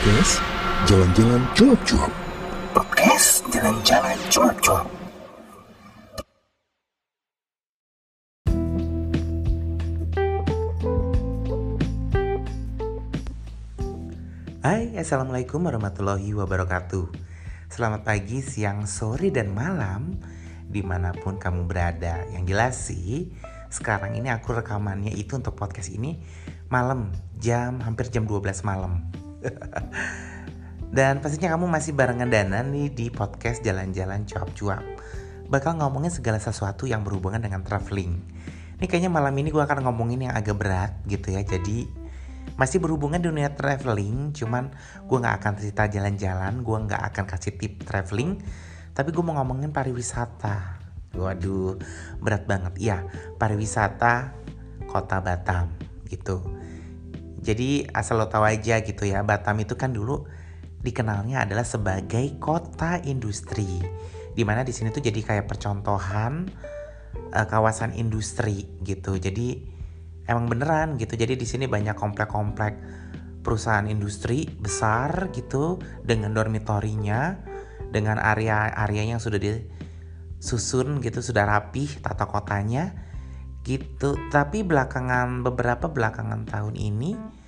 Podcast Jalan-Jalan Cuap-Cuap. Podcast Jalan-Jalan Cuap-Cuap. Hai, Assalamualaikum warahmatullahi wabarakatuh. Selamat pagi, siang, sore, dan malam Di mana pun kamu berada. Yang jelas sih Sekarang ini aku rekamannya itu untuk podcast ini Malam, jam hampir jam 12 malam Dan pastinya kamu masih barengan Dana nih di podcast Jalan-Jalan Cuap-Cuap Bakal ngomongin segala sesuatu yang berhubungan dengan traveling. Ini kayaknya malam ini gue akan ngomongin yang agak berat gitu ya. Jadi masih berhubungan dunia traveling cuman gue nggak akan cerita jalan-jalan gue nggak akan kasih tip traveling tapi gue mau ngomongin pariwisata. Waduh berat banget. Ya pariwisata kota Batam gitu jadi asal lo tahu aja gitu ya Batam itu kan dulu dikenalnya adalah sebagai kota industri. Di mana di sini tuh jadi kayak percontohan uh, kawasan industri gitu. Jadi emang beneran gitu. Jadi di sini banyak komplek-komplek perusahaan industri besar gitu dengan dormitorinya dengan area-area yang sudah disusun gitu sudah rapih tata kotanya gitu. Tapi belakangan beberapa belakangan tahun ini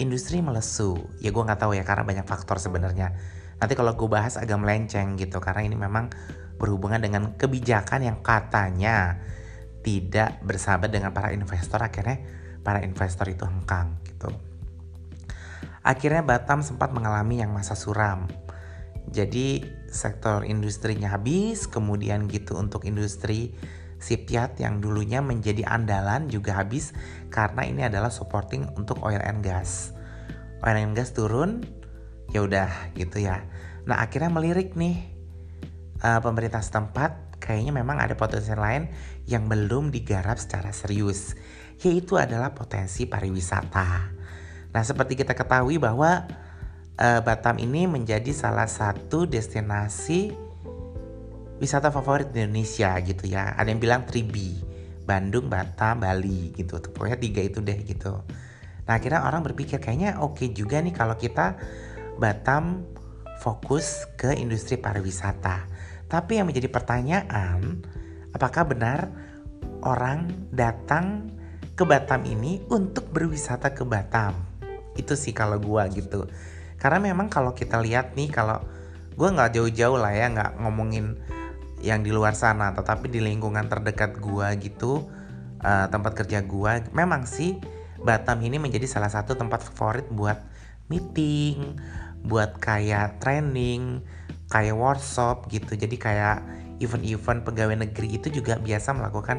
industri melesu ya gue nggak tahu ya karena banyak faktor sebenarnya nanti kalau gue bahas agak melenceng gitu karena ini memang berhubungan dengan kebijakan yang katanya tidak bersahabat dengan para investor akhirnya para investor itu hengkang gitu. Akhirnya Batam sempat mengalami yang masa suram. Jadi sektor industrinya habis, kemudian gitu untuk industri Sipiat yang dulunya menjadi andalan juga habis karena ini adalah supporting untuk oil and gas. Oil and gas turun, ya udah gitu ya. Nah akhirnya melirik nih uh, pemerintah setempat kayaknya memang ada potensi lain yang belum digarap secara serius, yaitu adalah potensi pariwisata. Nah, seperti kita ketahui bahwa uh, Batam ini menjadi salah satu destinasi wisata favorit di Indonesia gitu ya. Ada yang bilang Tribi, Bandung, Batam, Bali gitu. Pokoknya tiga itu deh gitu. Nah, akhirnya orang berpikir kayaknya oke okay juga nih kalau kita Batam fokus ke industri pariwisata. Tapi yang menjadi pertanyaan, apakah benar orang datang ke Batam ini untuk berwisata ke Batam? Itu sih kalau gue gitu. Karena memang kalau kita lihat nih, kalau gue nggak jauh-jauh lah ya, nggak ngomongin yang di luar sana, tetapi di lingkungan terdekat gue gitu, uh, tempat kerja gue, memang sih Batam ini menjadi salah satu tempat favorit buat meeting, buat kayak training, kayak workshop gitu. Jadi kayak event-event pegawai negeri itu juga biasa melakukan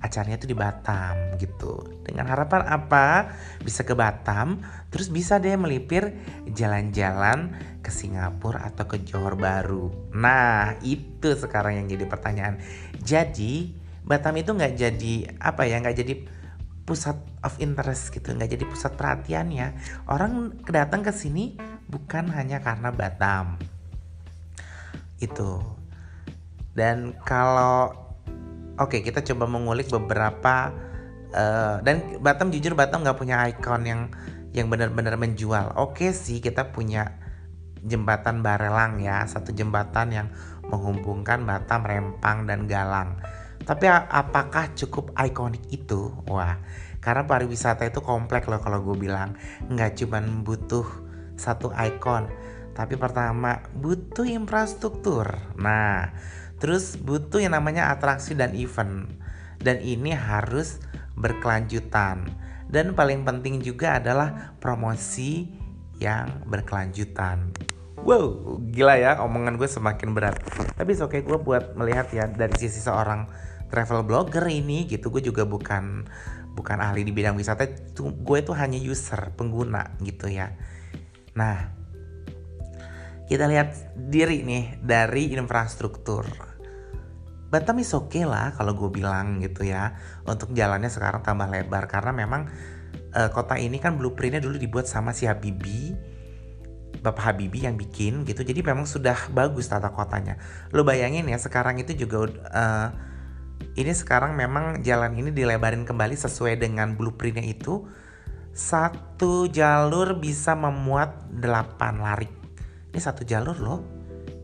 acaranya itu di Batam gitu. Dengan harapan apa? Bisa ke Batam terus bisa deh melipir jalan-jalan ke Singapura atau ke Johor Baru. Nah itu sekarang yang jadi pertanyaan. Jadi Batam itu nggak jadi apa ya nggak jadi pusat of interest gitu nggak jadi pusat perhatiannya orang kedatang ke sini bukan hanya karena Batam. Itu. Dan kalau oke okay, kita coba mengulik beberapa uh, dan Batam jujur Batam nggak punya ikon yang yang benar-benar menjual. Oke okay sih kita punya jembatan Barelang ya satu jembatan yang menghubungkan Batam Rempang dan Galang. Tapi apakah cukup ikonik itu? Wah karena pariwisata itu kompleks loh kalau gue bilang. Nggak cuman butuh satu ikon tapi pertama butuh infrastruktur. Nah, terus butuh yang namanya atraksi dan event. Dan ini harus berkelanjutan. Dan paling penting juga adalah promosi yang berkelanjutan. Wow, gila ya omongan gue semakin berat. Tapi oke okay, gue buat melihat ya dari sisi seorang travel blogger ini gitu. Gue juga bukan bukan ahli di bidang wisata. Gue itu hanya user, pengguna gitu ya. Nah, kita lihat diri nih dari infrastruktur. Batam is okay lah kalau gue bilang gitu ya. Untuk jalannya sekarang tambah lebar karena memang uh, kota ini kan blueprintnya dulu dibuat sama si Habibi. Bapak Habibi yang bikin gitu. Jadi memang sudah bagus tata kotanya. Lo bayangin ya sekarang itu juga uh, ini sekarang memang jalan ini dilebarin kembali sesuai dengan blueprintnya itu satu jalur bisa memuat 8 larik ini satu jalur loh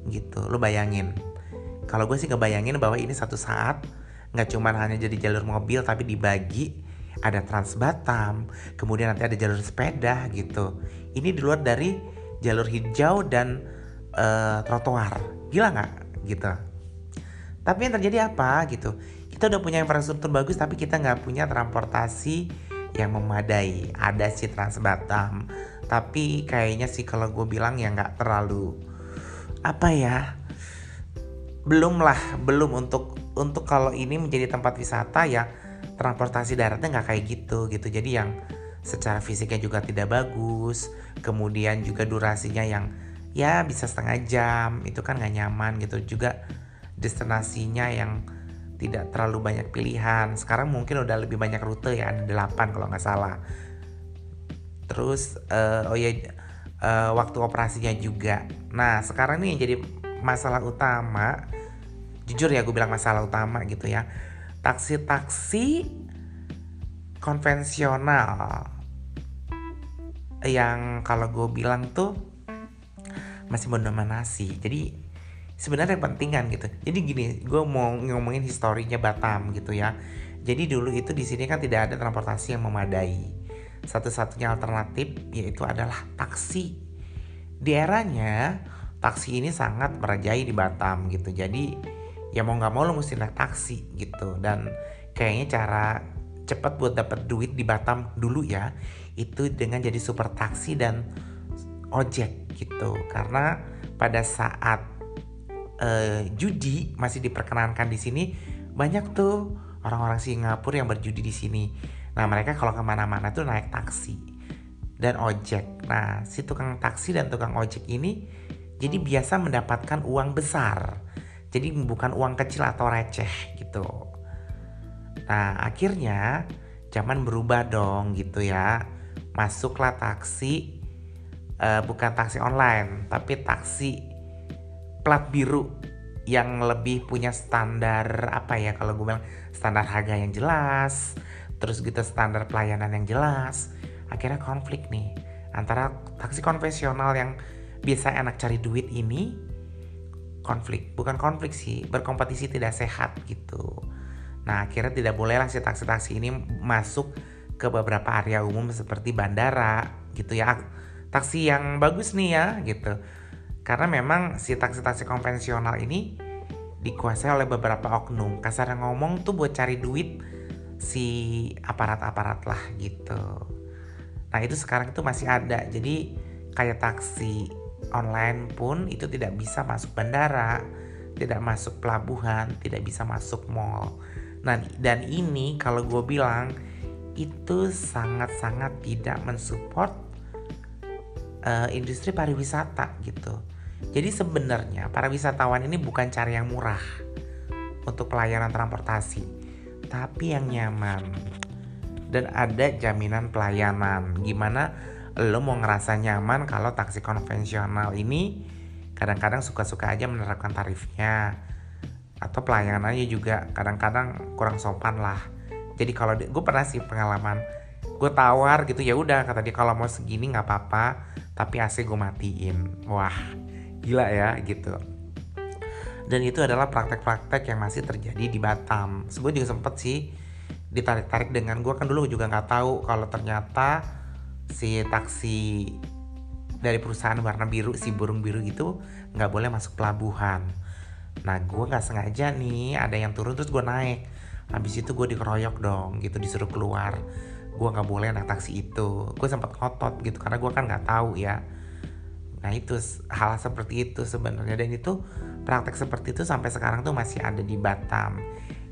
gitu lo bayangin kalau gue sih ngebayangin bahwa ini satu saat nggak cuma hanya jadi jalur mobil tapi dibagi. Ada Trans Batam kemudian nanti ada jalur sepeda gitu. Ini di luar dari jalur hijau dan uh, trotoar. Gila nggak? Gitu. Tapi yang terjadi apa? Gitu. Kita udah punya infrastruktur bagus tapi kita nggak punya transportasi yang memadai. Ada sih Trans Batam tapi kayaknya sih kalau gue bilang ya nggak terlalu apa ya belum lah belum untuk untuk kalau ini menjadi tempat wisata ya transportasi daratnya nggak kayak gitu gitu. Jadi yang secara fisiknya juga tidak bagus kemudian juga durasinya yang ya bisa setengah jam itu kan nggak nyaman gitu. Juga destinasinya yang tidak terlalu banyak pilihan. Sekarang mungkin udah lebih banyak rute ya ada 8 kalau nggak salah. Terus uh, oh ya uh, waktu operasinya juga. Nah sekarang nih yang jadi masalah utama jujur ya gue bilang masalah utama gitu ya. Taksi-taksi konvensional yang kalau gue bilang tuh masih mendominasi jadi sebenarnya penting kan gitu. Jadi gini gue mau ngomongin historinya Batam gitu ya. Jadi dulu itu di sini kan tidak ada transportasi yang memadai. Satu-satunya alternatif yaitu adalah taksi. Di eranya taksi ini sangat merajai di Batam gitu. Jadi ya mau nggak mau lo mesti naik taksi gitu dan kayaknya cara cepat buat dapat duit di Batam dulu ya itu dengan jadi super taksi dan ojek gitu karena pada saat uh, judi masih diperkenankan di sini banyak tuh orang-orang Singapura yang berjudi di sini Nah mereka kalau ke mana-mana tuh naik taksi dan ojek. Nah si tukang taksi dan tukang ojek ini jadi biasa mendapatkan uang besar. Jadi bukan uang kecil atau receh gitu. Nah akhirnya zaman berubah dong gitu ya. Masuklah taksi uh, bukan taksi online tapi taksi plat biru yang lebih punya standar apa ya kalau gue bilang standar harga yang jelas terus gitu standar pelayanan yang jelas akhirnya konflik nih antara taksi konvensional yang biasa enak cari duit ini konflik. Bukan konflik sih berkompetisi tidak sehat gitu. Nah akhirnya tidak bolehlah si taksi-taksi ini masuk ke beberapa area umum seperti bandara gitu ya. Taksi yang bagus nih ya gitu. Karena memang si taksi-taksi konvensional ini dikuasai oleh beberapa oknum. Kasar ngomong tuh buat cari duit si aparat-aparat lah gitu. Nah itu sekarang itu masih ada. Jadi kayak taksi online pun itu tidak bisa masuk bandara, tidak masuk pelabuhan, tidak bisa masuk mall. Nah dan ini kalau gue bilang itu sangat-sangat tidak mensupport uh, industri pariwisata gitu. Jadi sebenarnya para wisatawan ini bukan cari yang murah untuk pelayanan transportasi tapi yang nyaman dan ada jaminan pelayanan gimana lo mau ngerasa nyaman kalau taksi konvensional ini kadang-kadang suka-suka aja menerapkan tarifnya. Atau pelayanannya juga kadang-kadang kurang sopan lah. Jadi kalau gue pernah sih pengalaman gue tawar gitu ya udah kata dia kalau mau segini nggak apa-apa tapi AC gue matiin. Wah gila ya gitu. Dan itu adalah praktek-praktek yang masih terjadi di Batam. Gue juga sempet sih ditarik-tarik dengan gue kan dulu juga nggak tahu kalau ternyata si taksi dari perusahaan warna biru si burung biru itu nggak boleh masuk pelabuhan. Nah gue nggak sengaja nih ada yang turun terus gue naik. Habis itu gue dikeroyok dong gitu disuruh keluar. Gue nggak boleh naik taksi itu. Gue sempat ngotot gitu karena gue kan nggak tahu ya Nah itu hal seperti itu sebenarnya dan itu praktek seperti itu sampai sekarang tuh masih ada di Batam.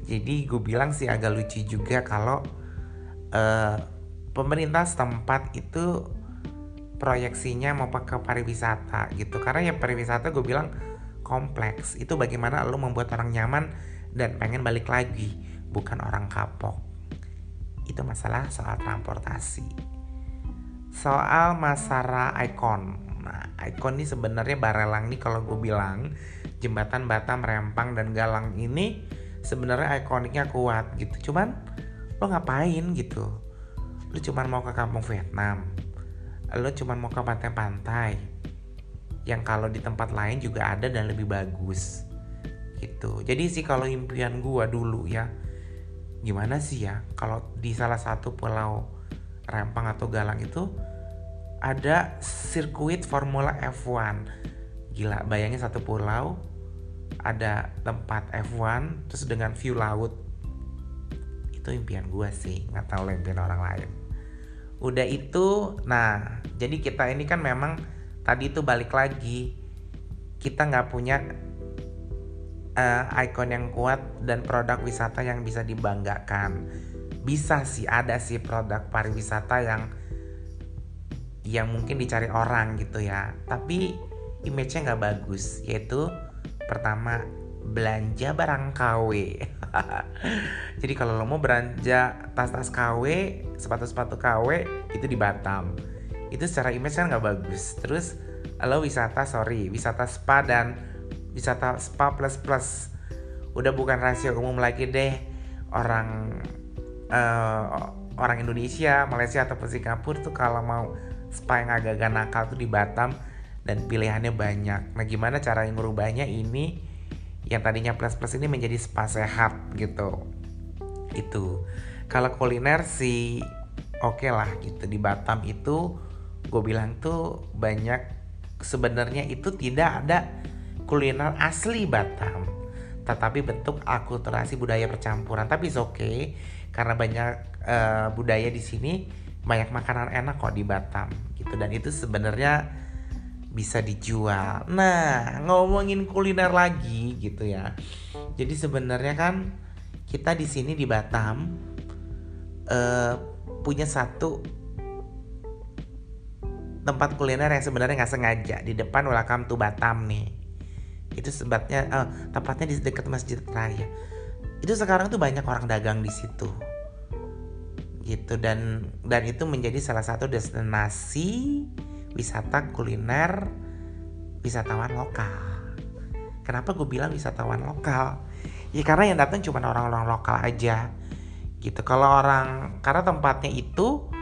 Jadi gue bilang sih agak lucu juga kalau uh, pemerintah setempat itu proyeksinya mau pakai pariwisata gitu. Karena ya pariwisata gue bilang kompleks. Itu bagaimana lo membuat orang nyaman dan pengen balik lagi, bukan orang kapok. Itu masalah soal transportasi. Soal masalah ikon Nah, ikon ini sebenarnya Barelang nih kalau gue bilang jembatan Batam, Rempang dan Galang ini sebenarnya ikoniknya kuat gitu. Cuman lo ngapain gitu? Lu cuman mau ke kampung Vietnam. Lu cuman mau ke pantai-pantai. Yang kalau di tempat lain juga ada dan lebih bagus. Gitu. Jadi sih kalau impian gua dulu ya gimana sih ya kalau di salah satu pulau Rempang atau Galang itu ada sirkuit Formula F1 gila bayangin satu pulau ada tempat F1 terus dengan view laut. Itu impian gue sih nggak tahu impian orang lain udah itu nah jadi kita ini kan memang tadi itu balik lagi. Kita nggak punya uh, ikon yang kuat dan produk wisata yang bisa dibanggakan. Bisa sih ada sih produk pariwisata yang yang mungkin dicari orang gitu ya. Tapi image-nya nggak bagus yaitu pertama belanja barang KW jadi kalau lo mau belanja tas-tas KW sepatu-sepatu KW itu di Batam. Itu secara image kan nggak bagus. Terus lo wisata sorry wisata spa dan wisata spa plus plus. Udah bukan rahasia umum lagi deh. Orang uh, orang Indonesia Malaysia ataupun Singapura tuh kalau mau spa yang agak-agak nakal tuh di Batam dan pilihannya banyak. Nah, gimana cara yang merubahnya? Ini yang tadinya plus-plus ini menjadi spa sehat gitu. Itu. Kalau kuliner sih oke okay lah gitu di Batam itu gue bilang tuh banyak sebenarnya itu tidak ada kuliner asli Batam tetapi bentuk akulturasi budaya percampuran tapi oke okay karena banyak uh, budaya di sini banyak makanan enak kok di Batam gitu dan itu sebenarnya bisa dijual. Nah, ngomongin kuliner lagi gitu ya. Jadi sebenarnya kan kita di sini di Batam uh, punya satu tempat kuliner yang sebenarnya nggak sengaja di depan Welcome to Batam nih. Itu sebabnya uh, tempatnya di dekat Masjid Raya. Itu sekarang tuh banyak orang dagang di situ. Gitu dan dan itu menjadi salah satu destinasi wisata kuliner wisatawan lokal. Kenapa gue bilang wisatawan lokal? Ya karena yang datang cuma orang-orang lokal aja. Gitu. Kalau orang karena tempatnya itu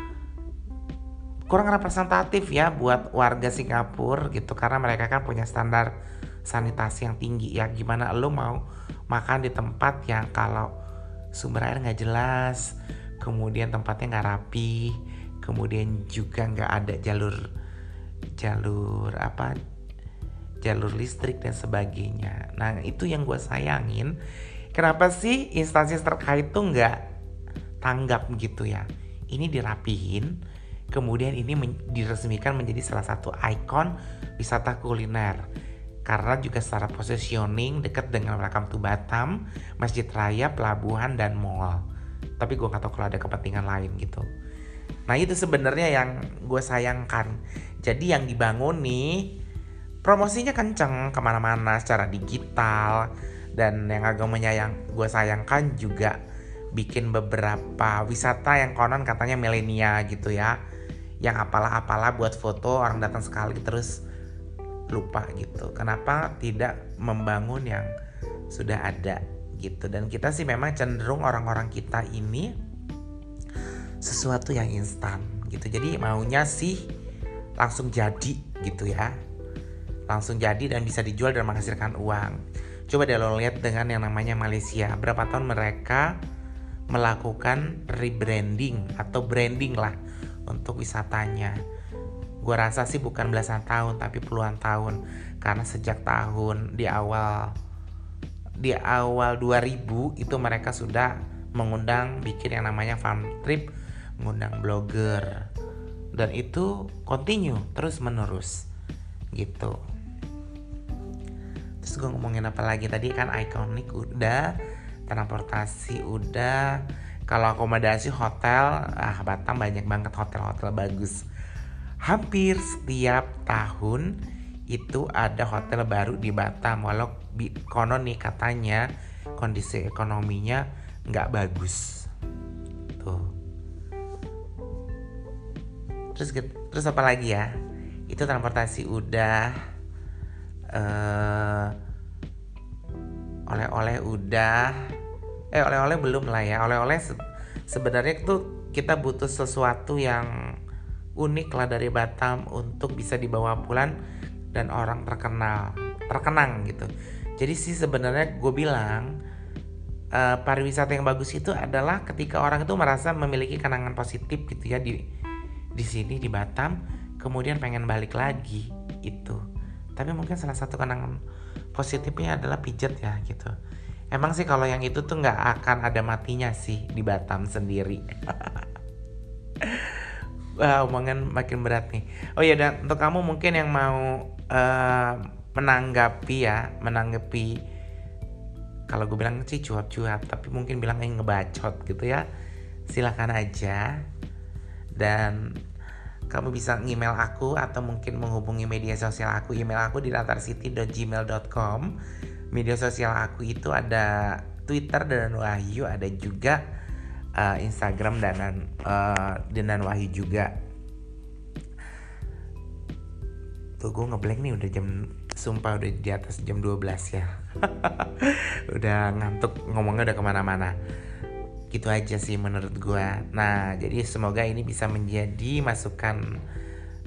kurang representatif ya buat warga Singapura gitu karena mereka kan punya standar sanitasi yang tinggi ya gimana lo mau makan di tempat yang kalau sumber air nggak jelas kemudian tempatnya nggak rapi kemudian juga nggak ada jalur jalur apa jalur listrik dan sebagainya nah itu yang gue sayangin kenapa sih instansi terkait tuh nggak tanggap gitu ya ini dirapihin kemudian ini men diresmikan menjadi salah satu ikon wisata kuliner karena juga secara positioning dekat dengan Welcome to Batam, Masjid Raya, pelabuhan dan mall. Tapi gue gak tahu kalau ada kepentingan lain gitu. Nah itu sebenarnya yang gue sayangkan. Jadi yang dibangun nih promosinya kenceng ke mana-mana secara digital. Dan yang agak menyayang gue sayangkan juga bikin beberapa wisata yang konon katanya milenia gitu ya. Yang apalah-apalah buat foto orang datang sekali terus lupa gitu. Kenapa tidak membangun yang sudah ada gitu. Dan kita sih memang cenderung orang-orang kita ini sesuatu yang instan gitu. Jadi maunya sih langsung jadi gitu ya. Langsung jadi dan bisa dijual dan menghasilkan uang. Coba deh lo lihat dengan yang namanya Malaysia. Berapa tahun mereka melakukan rebranding atau branding lah untuk wisatanya. Gue rasa sih bukan belasan tahun tapi puluhan tahun. Karena sejak tahun di awal di awal 2000 itu mereka sudah mengundang bikin yang namanya farm trip mengundang blogger. Dan itu continue terus menerus. Gitu. Terus gue ngomongin apa lagi? Tadi kan ikonik udah transportasi udah. Kalau akomodasi hotel ah Batam banyak banget hotel-hotel bagus. Hampir setiap tahun itu ada hotel baru di Batam. Walau konon nih katanya kondisi ekonominya nggak bagus terus terus apa lagi ya? Itu transportasi udah uh, oleh-oleh udah. Eh oleh-oleh belum lah ya. Oleh-oleh se sebenarnya itu kita butuh sesuatu yang unik lah dari Batam untuk bisa dibawa pulang dan orang terkenal terkenang gitu. Jadi sih sebenarnya gue bilang uh, pariwisata yang bagus itu adalah ketika orang itu merasa memiliki kenangan positif gitu ya di di sini di Batam kemudian pengen balik lagi itu tapi mungkin salah satu kenangan positifnya adalah pijet ya gitu emang sih kalau yang itu tuh nggak akan ada matinya sih di Batam sendiri Wah, omongan makin berat nih. Oh iya, dan untuk kamu mungkin yang mau uh, menanggapi ya, menanggapi kalau gue bilang sih cuap-cuap, tapi mungkin bilang yang ngebacot gitu ya. Silahkan aja. Dan kamu bisa email aku atau mungkin menghubungi media sosial aku. Email aku di latarcity.gmail.com. Media sosial aku itu ada Twitter dan Wahyu, ada juga uh, Instagram dan uh, dengan Wahyu juga tuh gue ngeblank nih udah jam sumpah udah di atas jam 12 ya udah ngantuk ngomongnya udah ke mana-mana gitu aja sih menurut gue nah jadi semoga ini bisa menjadi masukan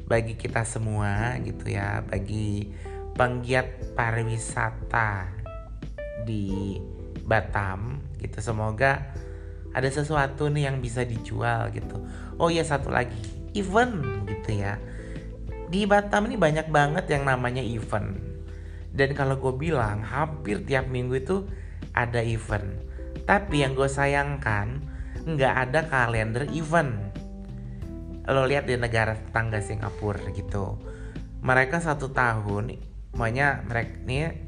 bagi kita semua gitu ya bagi penggiat pariwisata di Batam gitu. Semoga ada sesuatu nih yang bisa dijual gitu. Oh iya satu lagi event gitu ya. Di Batam ini banyak banget yang namanya event. Dan kalau gue bilang hampir tiap minggu itu ada event tapi yang gue sayangkan nggak ada kalender event lo lihat di negara tetangga Singapura gitu mereka satu tahun maunya mereka ini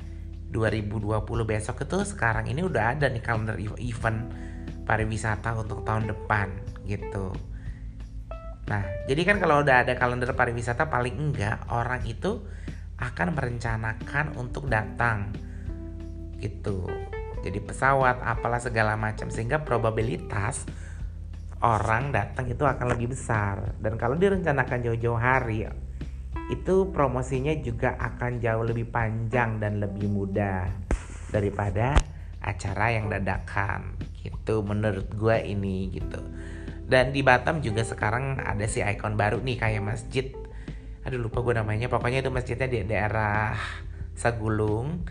2020 besok itu sekarang ini udah ada nih kalender event pariwisata untuk tahun depan gitu. Nah, jadi kan kalau udah ada kalender pariwisata paling enggak orang itu akan merencanakan untuk datang gitu. Jadi pesawat apalah segala macam. Sehingga probabilitas orang datang itu akan lebih besar. Dan kalau direncanakan jauh-jauh hari itu promosinya juga akan jauh lebih panjang dan lebih mudah daripada acara yang dadakan. Gitu menurut gue ini gitu. Dan di Batam juga sekarang ada si ikon baru nih kayak masjid. Aduh lupa gue namanya. Pokoknya itu masjidnya di daerah Sagulung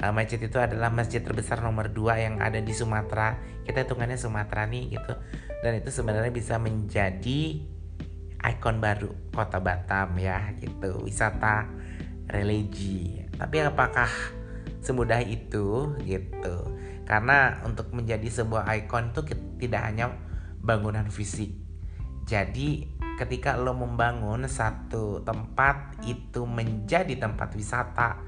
uh, masjid itu adalah masjid terbesar nomor 2 yang ada di Sumatera. Kita hitungannya Sumatera nih gitu. Dan itu sebenarnya bisa menjadi ikon baru kota Batam ya gitu. Wisata religi. Tapi apakah semudah itu gitu? Karena untuk menjadi sebuah ikon itu tidak hanya bangunan fisik. Jadi ketika lo membangun satu tempat itu menjadi tempat wisata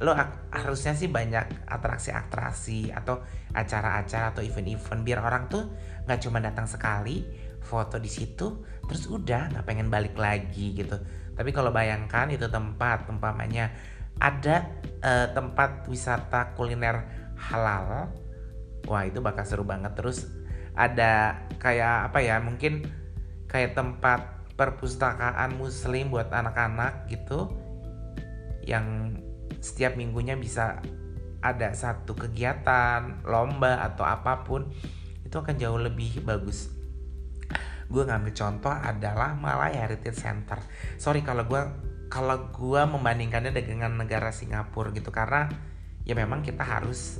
lo harusnya sih banyak atraksi-atraksi atau acara-acara atau event-event biar orang tuh nggak cuma datang sekali foto di situ terus udah nggak pengen balik lagi gitu. Tapi kalau bayangkan itu tempat umpamanya ada uh, tempat wisata kuliner halal wah itu bakal seru banget. Terus ada kayak apa ya mungkin kayak tempat perpustakaan muslim buat anak-anak gitu yang setiap minggunya bisa ada satu kegiatan lomba atau apa pun itu akan jauh lebih bagus. Gue ngambil contoh adalah Malaya Heritage Center. Sorry kalau gue kalau gue membandingkannya dengan negara Singapura gitu karena ya memang kita harus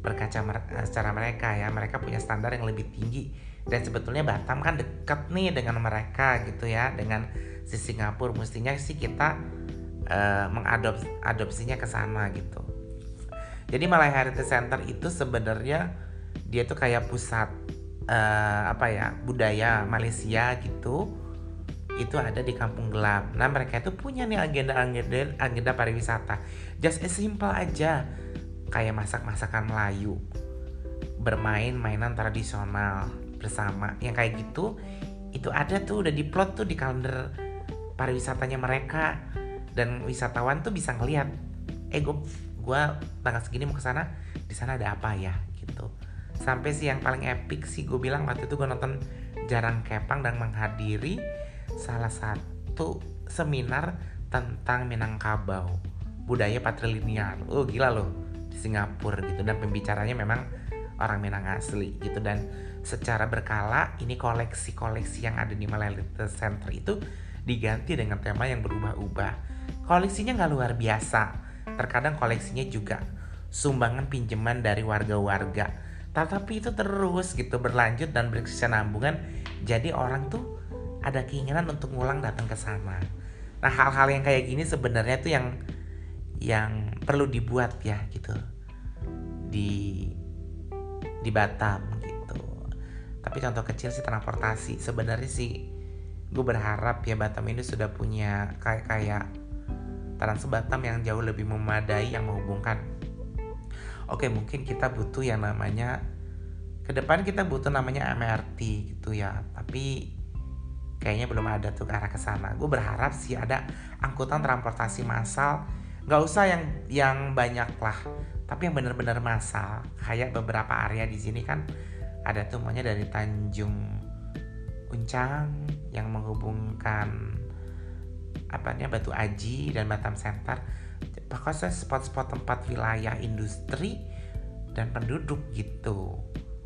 berkaca secara mereka ya. Mereka punya standar yang lebih tinggi. Dan sebetulnya Batam kan dekat nih dengan mereka gitu ya dengan si Singapura. Mestinya sih kita uh, mengadopsinya ke sana gitu jadi Malaya Heritage Center itu sebenarnya dia tuh kayak pusat uh, apa ya budaya Malaysia gitu itu ada di kampung gelap. Nah mereka itu punya nih agenda-agenda agenda pariwisata. Just as simple aja kayak masak-masakan Melayu, bermain mainan tradisional bersama yang kayak gitu itu ada tuh udah diplot tuh di kalender pariwisatanya mereka dan wisatawan tuh bisa ngeliat eh gue gue tanggal segini mau ke sana di sana ada apa ya? Gitu. Sampai sih yang paling epic sih gue bilang waktu itu gue nonton jarang kepang dan menghadiri salah satu seminar tentang Minangkabau. Budaya patrilineal. Oh gila loh di Singapura gitu. Dan pembicaranya memang orang Minang asli gitu. Dan secara berkala ini koleksi-koleksi yang ada di Malelite Center itu diganti dengan tema yang berubah-ubah. Koleksinya nggak luar biasa. Terkadang koleksinya juga sumbangan pinjaman dari warga-warga. Tetapi itu terus gitu berlanjut dan berkesinambungan. Jadi orang tuh ada keinginan untuk ngulang datang ke sana. Nah hal-hal yang kayak gini sebenarnya tuh yang yang perlu dibuat ya gitu di di Batam gitu. Tapi contoh kecil sih transportasi. Sebenarnya sih gue berharap ya Batam ini sudah punya kayak kayak Trans Batam yang jauh lebih memadai yang menghubungkan. Oke mungkin kita butuh yang namanya ke depan kita butuh namanya MRT gitu ya. Tapi kayaknya belum ada tuh ke arah ke sana. Gue berharap sih ada angkutan transportasi massal nggak usah yang yang banyak lah tapi yang benar-benar massal kayak beberapa area di sini kan ada tuh maunya dari Tanjung Uncang yang menghubungkan apa namanya Batu Aji dan Batam Center. Pokoknya spot-spot tempat wilayah industri dan penduduk gitu.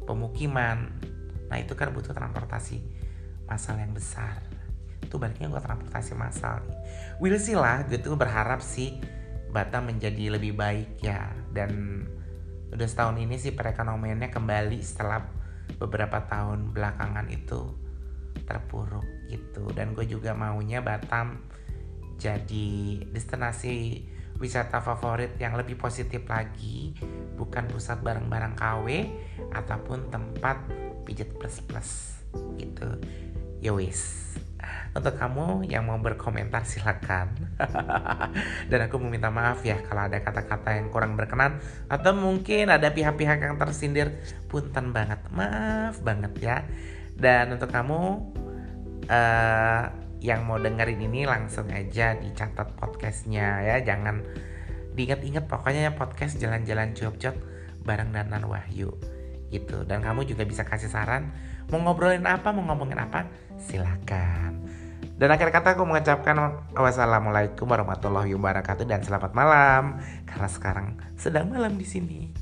Pemukiman. Nah itu kan butuh transportasi massal yang besar. Itu baliknya gue transportasi massal will sih lah gitu berharap sih Batam menjadi lebih baik ya. Dan udah setahun ini sih perekonomiannya kembali setelah beberapa tahun belakangan itu terpuruk gitu. Dan gue juga maunya Batam jadi destinasi wisata favorit yang lebih positif lagi bukan pusat barang-barang KW ataupun tempat pijat plus plus gitu ya wis untuk kamu yang mau berkomentar silakan. Dan aku meminta maaf ya kalau ada kata-kata yang kurang berkenan atau mungkin ada pihak-pihak yang tersindir. Punten banget, maaf banget ya. Dan untuk kamu uh, yang mau dengerin ini langsung aja dicatat podcastnya ya. Jangan diingat-ingat pokoknya podcast jalan-jalan cuap-cuap bareng Danan Wahyu gitu. Dan kamu juga bisa kasih saran mau ngobrolin apa, mau ngomongin apa, silakan. Dan akhir kata aku mengucapkan wassalamualaikum warahmatullahi wabarakatuh dan selamat malam karena sekarang sedang malam di sini.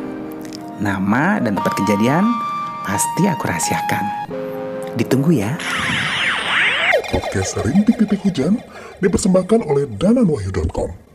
Nama dan tempat kejadian pasti aku rahasiakan. Ditunggu ya. Podcast Rintik Titik Hujan dipersembahkan oleh dananwahyu.com.